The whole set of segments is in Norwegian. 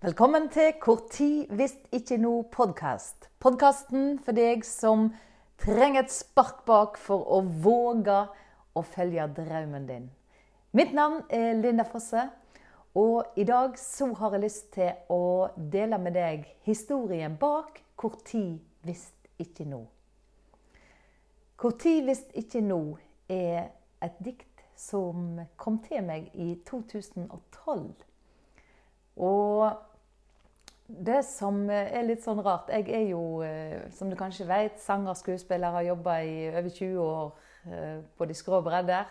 Velkommen til Hvor tid hvis ikke nå podkast. Podkasten for deg som trenger et spark bak for å våge å følge drømmen din. Mitt navn er Linda Fosse, og i dag så har jeg lyst til å dele med deg historien bak Hvor tid hvis ikke nå. Hvor tid hvis ikke nå er et dikt som kom til meg i 2012. Og det som er litt sånn rart Jeg er jo, som du kanskje vet, sanger, skuespiller, har jobba i over 20 år på de skrå bredder.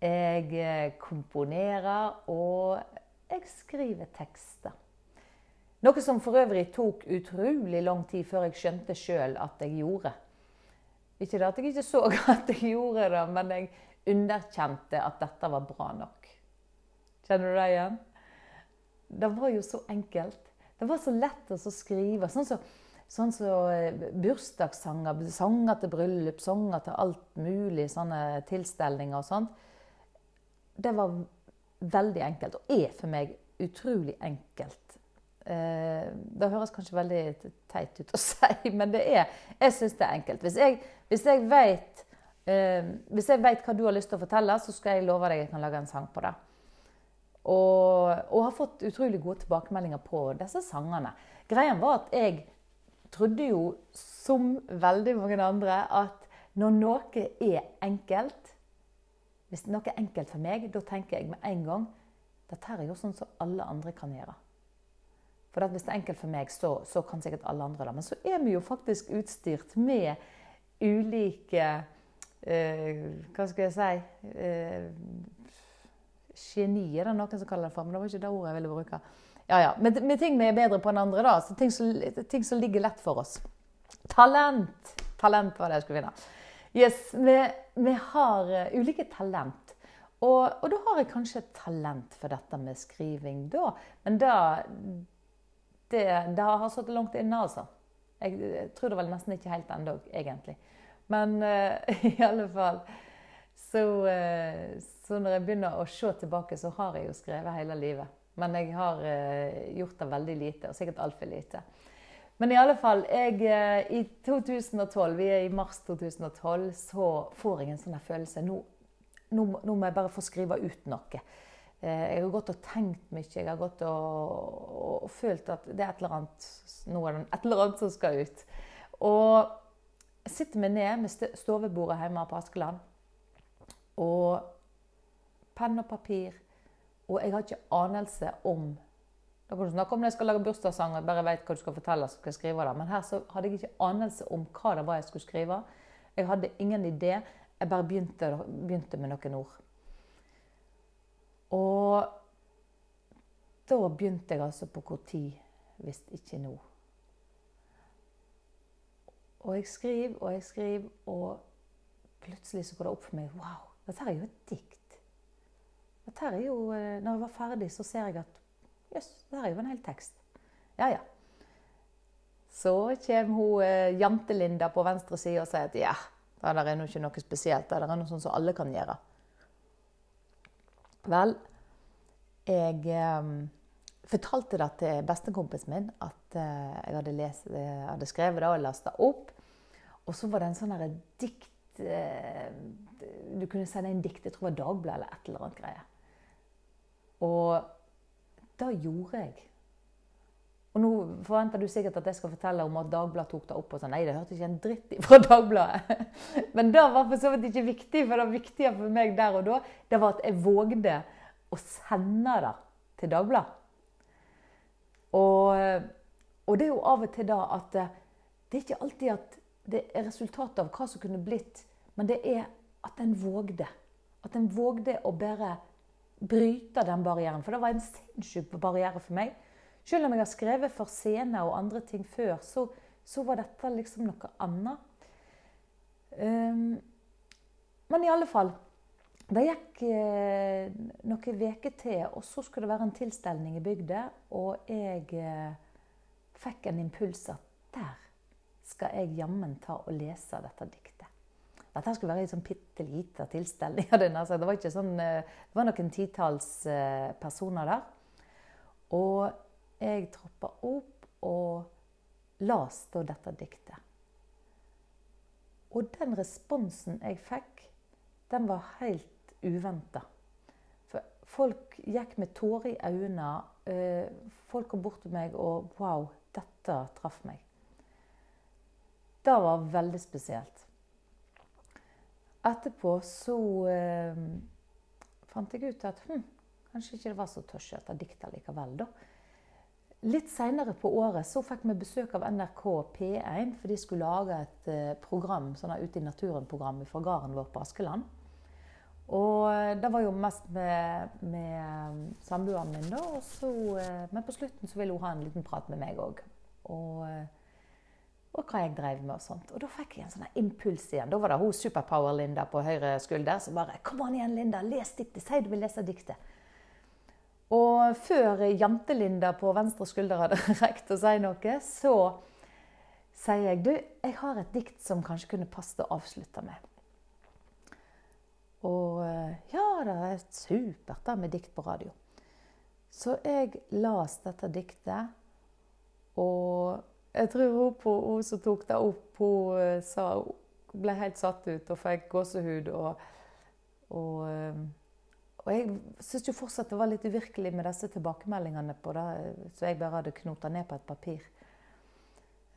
Jeg komponerer, og jeg skriver tekster. Noe som for øvrig tok utrolig lang tid før jeg skjønte sjøl at jeg gjorde. Ikke det at jeg ikke så at jeg gjorde det, men jeg underkjente at dette var bra nok. Kjenner du det igjen? Det var jo så enkelt. Det var så lett å skrive. Sånn som sånn så bursdagssanger, sanger til bryllup, sanger til alt mulig, sånne tilstelninger og sånt. Det var veldig enkelt, og er for meg utrolig enkelt. Det høres kanskje veldig teit ut å si, men det er, jeg syns det er enkelt. Hvis jeg, hvis jeg vet hvis jeg vet hva du har lyst til å fortelle, så skal jeg love deg at jeg kan lage en sang på det. Og, og har fått utrolig gode tilbakemeldinger på disse sangene. Greien var at jeg trodde jo, som veldig mange andre, at når noe er enkelt Hvis noe er enkelt for meg, da tenker jeg med en gang dette er jo sånn som alle andre kan gjøre. For hvis det er enkelt for meg, så, så kan sikkert alle andre det. Men så er vi jo faktisk utstyrt med ulike eh, Hva skal jeg si eh, Geni er det noen som kaller det for, men det var ikke det ordet jeg ville bruke. Ja, ja. Med, med ting vi er bedre på enn andre, da. Så ting som, ting som ligger lett for oss. Talent! Talent var det jeg skulle finne. Yes, vi, vi har uh, ulike talent. Og, og, da har jeg kanskje et talent for dette med skriving, da. Men da det, det har sittet langt inne, altså. Jeg, jeg, tror det vel nesten ikke helt ennå, egentlig. Men uh, i alle fall så, uh, så når jeg begynner å se tilbake, så har jeg jo skrevet hele livet. Men jeg har uh, gjort det veldig lite, og sikkert altfor lite. Men i alle fall, jeg, uh, i 2012, vi er i mars 2012, så får jeg en sånn følelse. Nå, nå, nå, må jeg bare få skrive ut noe. Jeg har gått og tenkt mye. Jeg har gått og, og, følt at det er et eller annet nå er et eller annet som skal ut. Og jeg sitter meg ned med stovebordet hjemme på Askeland. Og penn og papir. Og jeg har ikke anelse om Da kan du snakke om når jeg skal lage bursdagssang og bare vet hva du skal fortelle. så skal jeg skrive det. Men her så hadde jeg ikke anelse om hva det var jeg skulle skrive. Jeg hadde ingen idé. Jeg bare begynte, begynte med noen ord. Og da begynte jeg altså på hvor tid, hvis ikke nå. Og jeg skriver og jeg skriver, og plutselig så går det opp for meg Wow, dette er jo et dikt. Dette er jo, når jeg var ferdig, så ser jeg at jøss, dette er jo en hel tekst. Ja, ja. Så kommer hun Jantelinda på venstre side og sier at ja, det er nå ikke noe spesielt. Det der er noe sånn som alle kan gjøre. Vel, jeg eh, fortalte det til bestekompisen min at eh, jeg hadde, lest, eh, hadde skrevet det og lasta opp. Og så var det en sånn dikt du kunne sende inn dikt. Jeg tror det var Dagbladet eller et eller annet greie. Og da gjorde jeg. Og nå forventer du sikkert at jeg skal fortelle om at Dagbladet tok det opp. og sånn. Nei, det hørte ikke en dritt fra Dagbladet. Men det var for så vidt ikke viktig, for det viktige for meg der og da, det var at jeg vågde å sende det til Dagbladet. Og, og det er jo av og til da at det er ikke alltid at det er resultatet av hva som kunne blitt, men det er at en vågde. At en vågde å bare bryte den barrieren. For det var en sinnssyk barriere for meg. Selv om jeg har skrevet for scener og andre ting før, så, så var dette liksom noe annet. Um, men i alle fall Det gikk eh, noen uker til, og så skulle det være en tilstelning i bygda. Og jeg eh, fikk en impuls at der skal jeg jammen ta og lese dette diktet. Dette skulle være en sånn bitte lita tilstelning. Det var, ikke sånn, det var noen titalls personer der. Og jeg troppa opp og leste dette diktet. Og den responsen jeg fikk, den var helt uventa. Folk gikk med tårer i øynene. Eh, folk kom bort til meg og Wow, dette traff meg. Det var veldig spesielt. Etterpå så eh, fant jeg ut at hm, kanskje ikke det var så tørsete dikt likevel, da. Litt seinere på året så fikk vi besøk av NRK P1, for de skulle lage et eh, program, sånn Ute i naturen-program fra gården vår på Askeland. Og eh, det var jo mest med, med eh, samboeren min, da. Så, men på slutten så ville hun ha en liten prat med meg òg. Og, og, hva jeg drev med og sånt. Og da fikk jeg en sånn impuls igjen. Da var det hun Superpower-Linda på høyre skulder som bare Kom an igjen, Linda, les diktet. Si du vil lese diktet. Og før Jante-Linda på venstre skulder hadde rekt å si noe, så sier jeg du, jeg har et dikt som kanskje kunne passe å avslutte med. Og eh, ja, det er supert da med dikt på radio. Så jeg las dette diktet, og jeg tror hun, på, hun som tok det opp, hun eh, sa hun ble helt satt ut og fikk gåsehud. og, og eh, og jeg syns jo fortsatt det var litt uvirkelig med disse tilbakemeldingene på det, så jeg bare hadde knota ned på et papir.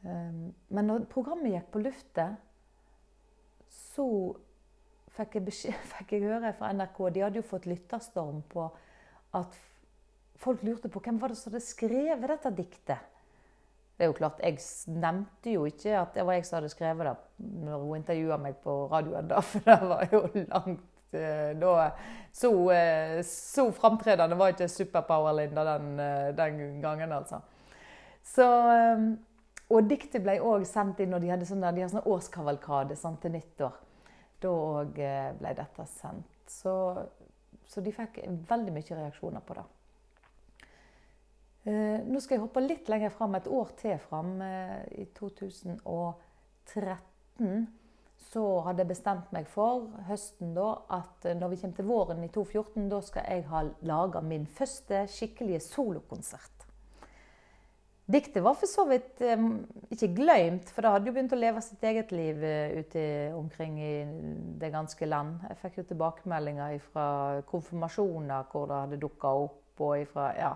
Men når programmet gikk på luftet, så fikk jeg, beskjed, fikk jeg høre fra NRK De hadde jo fått lytterstorm på at folk lurte på hvem var det som hadde skrevet dette diktet. Det er jo klart, Jeg nevnte jo ikke at det var jeg som hadde skrevet det når hun intervjua meg på radioen, da, for det var jo langt Eh, da, så, eh, så framtredende var ikke Superpower-Linda den, eh, den, gangen, altså. Så, og diktet ble òg sendt inn når de hadde sånn, de hadde sånn årskavalkade sant, til nyttår. Da òg ble dette sendt. Så, så, de fikk veldig mye reaksjoner på det. Nå skal jeg hoppe litt lenger fram, et år til fram, i 2013 så hadde jeg bestemt meg for høsten da, at eh, når vi kommer til våren i 2014, da skal jeg ha laga min første skikkelige solokonsert. Diktet var for så vidt eh, ikke glemt, for det hadde jo begynt å leve sitt eget liv eh, ute omkring i det ganske land. Jeg fikk jo tilbakemeldinger fra konfirmasjoner hvor det hadde dukka opp. og ifra, ja.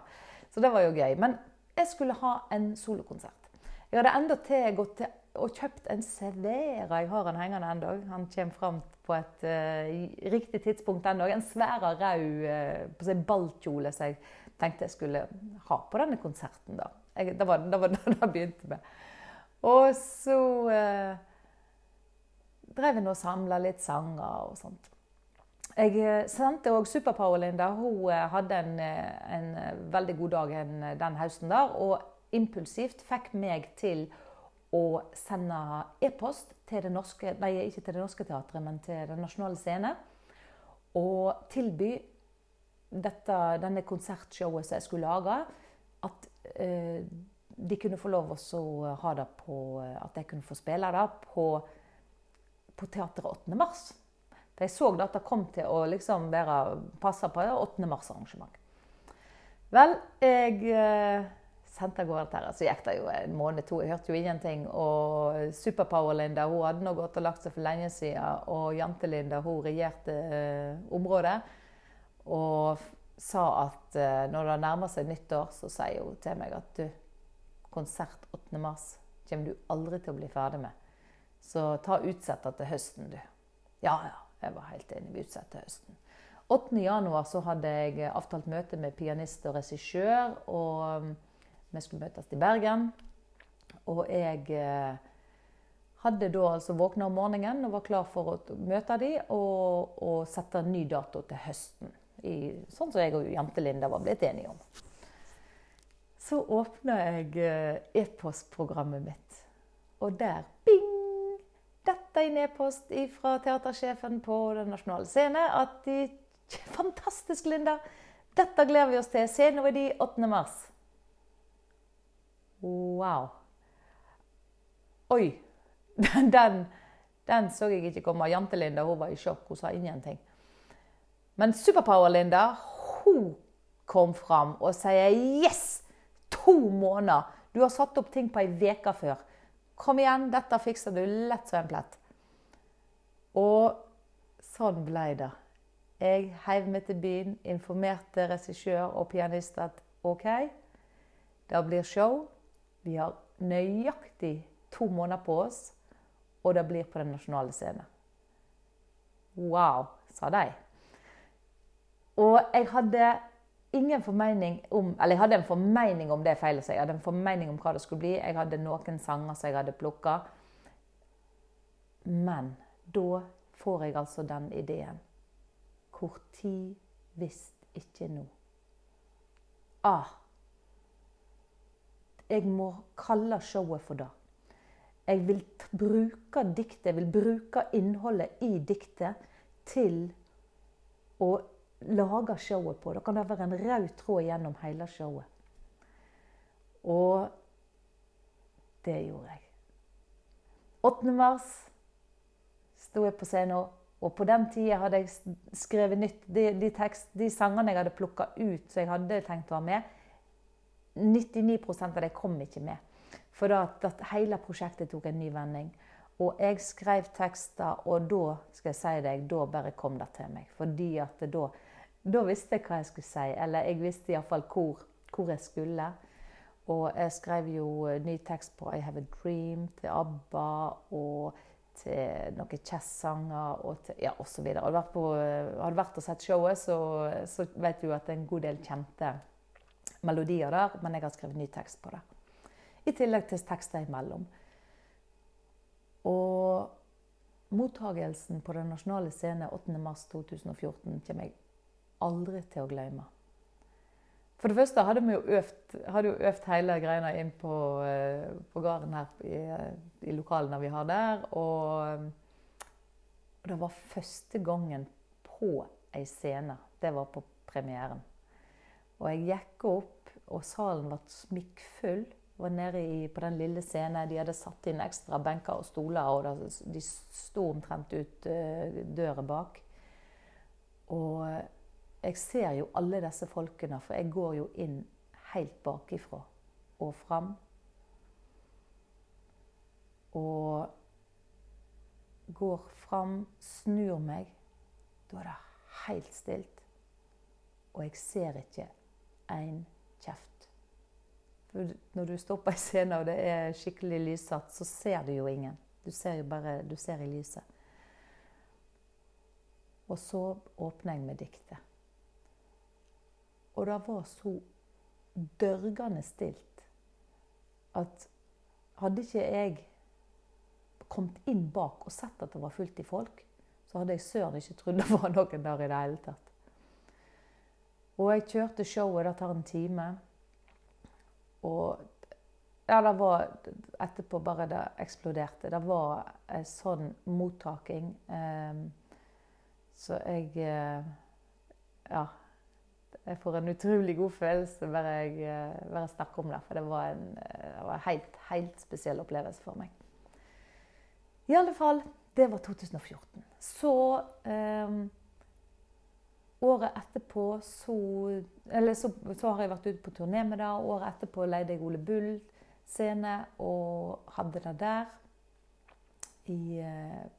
Så det var jo gøy. Men jeg skulle ha en solokonsert. Jeg hadde enda til gått til og kjøpt en Severa. Jeg har den hengende ennå. Han kommer fram på et uh, riktig tidspunkt ennå. En svær, rød uh, si ballkjole som jeg tenkte jeg skulle ha på denne konserten. da. Jeg, det var det det begynte med. Og så uh, drev jeg og samla litt sanger og sånt. Jeg sendte òg Superpower-Linda. Hun hadde en, en, veldig god dag den høsten der. Og impulsivt fikk meg til å sende e-post til det norske Nei, ikke til Det Norske Teatret, men til Den Nasjonale Scene. Og tilby dette, denne konsertshowet som jeg skulle lage, at eh, de kunne få lov å ha det på At jeg kunne få spille det på, på Teatret 8. mars. Jeg så at det kom til å liksom være passe på 8. mars-arrangement. Vel, jeg eh, sendte av gårde dette. Så gikk det jo en måned, to. Jeg hørte jo ingenting. Og Superpower-Linda hun hadde nå gått og lagt seg for lenge siden. Og Jante-Linda hun regjerte eh, området. Og sa at eh, når det nærmer seg nyttår, så sier hun til meg at du, konsert 8. mars kommer du aldri til å bli ferdig med. Så ta utsett til høsten, du. Ja, ja. Jeg var helt enig. Vi utsetter høsten. 8. januar så hadde jeg avtalt møte med pianist og regissør. og vi skulle møtes i Bergen. Og jeg eh, hadde da altså våkna om morgenen og var klar for å møte dem og, og sette en ny dato til høsten. I, sånn som jeg og Jente-Linda var blitt enige om. Så åpna jeg eh, e-postprogrammet mitt, og der bing! Er en e-post fra teatersjefen på Den nasjonale scene at de Fantastisk, Linda! Dette gleder vi oss til. Se, nå er de 8. mars. Wow. Oi! Den, den, så jeg ikke komme. Jante-Linda hun var i sjokk. Hun sa ingenting. Men Superpower-Linda hun kom fram og sier 'yes'! to måneder! Du har satt opp ting på ei uke før. Kom igjen, dette fikser du lett som en plett. Og sånn ble det. Jeg heiv meg til byen, informerte regissør og pianist at OK, det blir show. Vi har nøyaktig to måneder på oss, og det blir på den nasjonale scenen. Wow, sa de. Og jeg hadde ingen formening om Eller jeg hadde en formening om det feil å si. Jeg hadde en formening om hva det skulle bli. Jeg hadde noen sanger som jeg hadde plukka. Men da får jeg altså den ideen. Hvor tid hvis ikke nå? Ah. Jeg må kalle showet for det. Jeg vil bruke diktet, jeg vil bruke innholdet i diktet til å lage showet på. Da kan det være en rød tråd gjennom hele showet. Og det gjorde jeg. 8. mars sto jeg på scenen, og på den tida hadde jeg skrevet nytt. De, de, tekst, de sangene jeg hadde plukka ut som jeg hadde tenkt å ha med, 99 av dem kom ikke med. For da, at hele prosjektet tok en ny vending. Og jeg skrev tekster, og da skal jeg si deg, da bare kom det til meg. Fordi at da, da visste jeg hva jeg skulle si. Eller jeg visste iallfall hvor, hvor jeg skulle. Og jeg skrev jo ny tekst på 'I Have a Dream' til ABBA. og til noen Chess-sanger og til, ja, osv. Har har du vært og sett showet, så, så vet du at det er en god del kjente melodier der, men jeg har skrevet ny tekst på det. I tillegg til tekster imellom. Og mottagelsen på den nasjonale scenen 8.3.2014 kommer jeg aldri til å glemme. For det første hadde vi jo øvd, jo øvd hele greina inn på, eh, på gården her i, i lokalene vi har der. Og, og, det var første gangen på ei scene. Det var på premieren. Og jeg gikk opp, og salen ble smikkfull. Var nede i, på den lille scenen. De hadde satt inn ekstra benker og stoler, og de sto omtrent ut uh, døra bak. Og jeg ser jo alle disse folkene, for jeg går jo inn helt bakifra og fram. Og går fram, snur meg. Da er det helt stilt. Og jeg ser ikke én kjeft. For når du står på ei scene og det er skikkelig lyssatt, så ser du jo ingen. Du ser jo bare du ser i lyset. Og så åpner jeg med diktet. Og det var så dørgende stilt at hadde ikke jeg kommet inn bak og sett at det var fullt i folk, så hadde jeg søren ikke trodd det var noen der i det hele tatt. Og jeg kjørte showet, det tar en time. Og ja, det var etterpå bare det eksploderte. Det var en sånn mottaking. Eh, så jeg eh, Ja jeg får en utrolig god følelse bare jeg, eh, bare jeg snakker om det. For det var en, eh, det var en helt, helt spesiell opplevelse for meg. I alle fall, det var 2014. Så eh, Året etterpå så, eller så, så, har jeg vært ute på turné med det. Året etterpå leide jeg Ole Bull scene og hadde det der. I,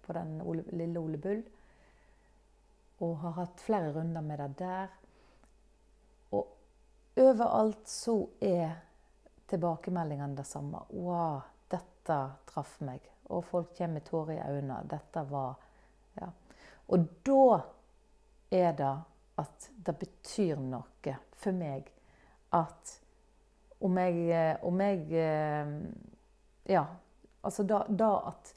på den Ole, lille Ole Bull. Og har hatt flere runder med det der. Overalt så er tilbakemeldingene det samme. Wow, dette traff meg. Og folk kommer med tårer i øynene. Dette var Ja. Og da er det at det betyr noe for meg at om jeg, om jeg Ja. Altså da at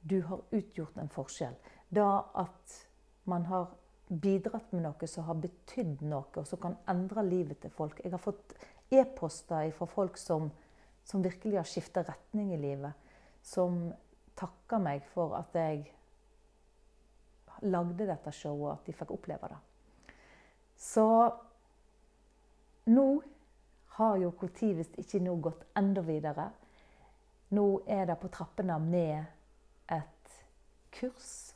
du har utgjort en forskjell. Da at man har bidratt med noe som har betydd noe, og som kan endre livet til folk. Jeg har fått e-poster fra folk som, som, virkelig har skifta retning i livet. Som takker meg for at jeg lagde dette showet, og at de fikk oppleve det. Så nå har jo Når hvis ikke nå gått enda videre. Nå er det på trappene med et kurs.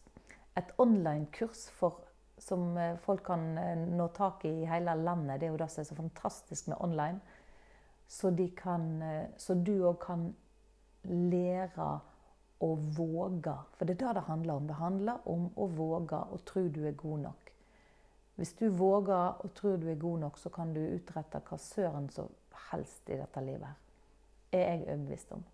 Et online-kurs for som folk kan eh, nå tak i i hele landet. Det er jo det som er så fantastisk med online. så, kan, eh, så du òg kan lære å våge. For det er det det handler om. Det handler om å våge og tro du er god nok. Hvis du våger og tror du er god nok, så kan du utrette hva søren som helst i dette livet. her. Er jeg overbevist om.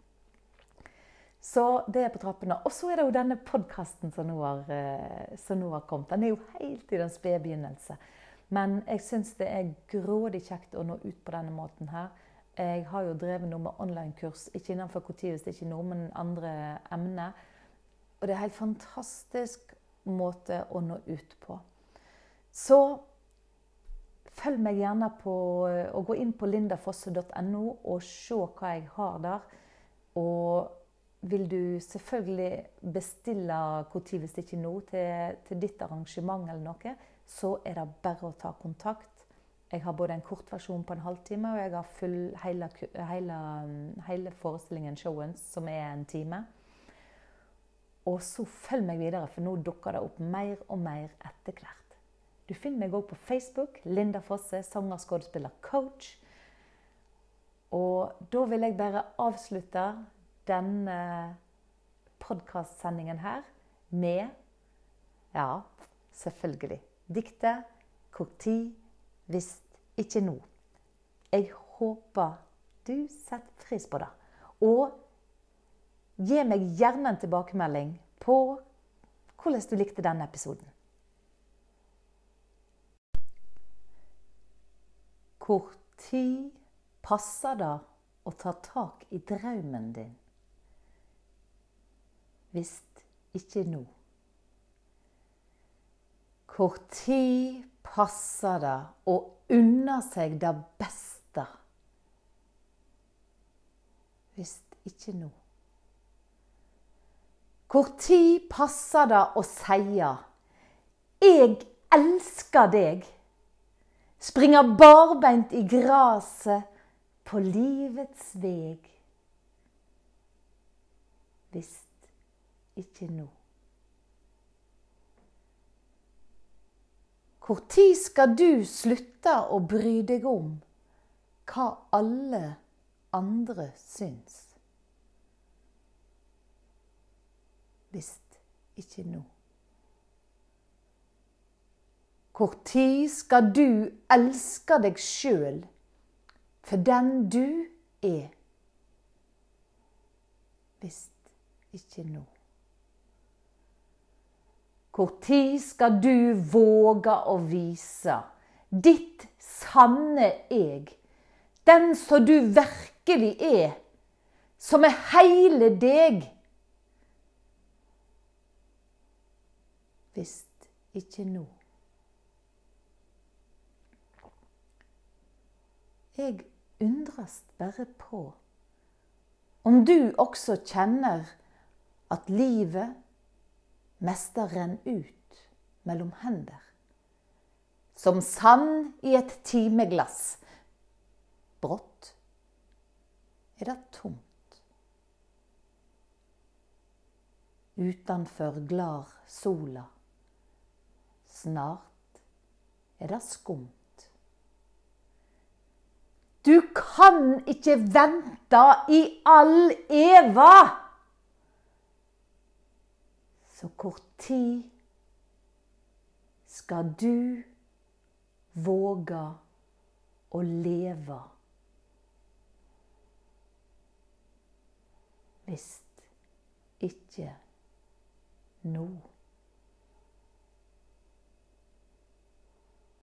Så det er på trappene. Og så er det jo denne podkasten som, eh, som, nå har kommet. Den er jo helt i den spede begynnelse. Men jeg syns det er grådig kjekt å nå ut på denne måten her. Jeg har jo drevet noe med online-kurs, ikke innenfor Kotivis, ikke noe, men andre emner. Og det er en helt fantastisk måte å nå ut på. Så følg meg gjerne på å gå inn på lindafosse.no og se hva jeg har der. Og vil du selvfølgelig bestille når hvis ikke nå til, til, ditt arrangement eller noe, så er det bare å ta kontakt. Jeg har både en kortversjon på en halvtime, og jeg har full, hele, hele, hele forestillingen, showen, som er en time. Og så følg meg videre, for nå dukker det opp mer og mer etter hvert. Du finner meg òg på Facebook. Linda Fosse, sanger, skuespiller, coach. Og da vil jeg bare avslutte denne podkastsendingen her med Ja, selvfølgelig. Diktet tid hvis ikke nå'. Jeg håper du setter pris på det. Og gi meg gjerne en tilbakemelding på hvordan du likte denne episoden. Hvor tid passer det å ta tak i drømmen din? Hvis ikke nå. Hvor tid passer det å unne seg det beste? Hvis ikke nå. Hvor tid passer det å seie 'Jeg elsker deg'? Springer barbeint i graset på livets veg. Visst ikke nå. Tid skal du slutte å bry deg om hva alle andre syns? Visst ikke nå. Når skal du elske deg sjøl for den du er? Visst ikke nå. Når skal du våge å vise ditt sanne eg, den som du virkelig er, som er heile deg? Hvis ikke nå. Jeg undres bare på om du også kjenner at livet mester renner ut mellom hender. Som sand i et timeglass. Brått er det tomt. Utanfor glar sola. Snart er det skumt. Du kan ikke vente i all eva! Så hvor tid skal du våge å leve? Hvis ikke nå.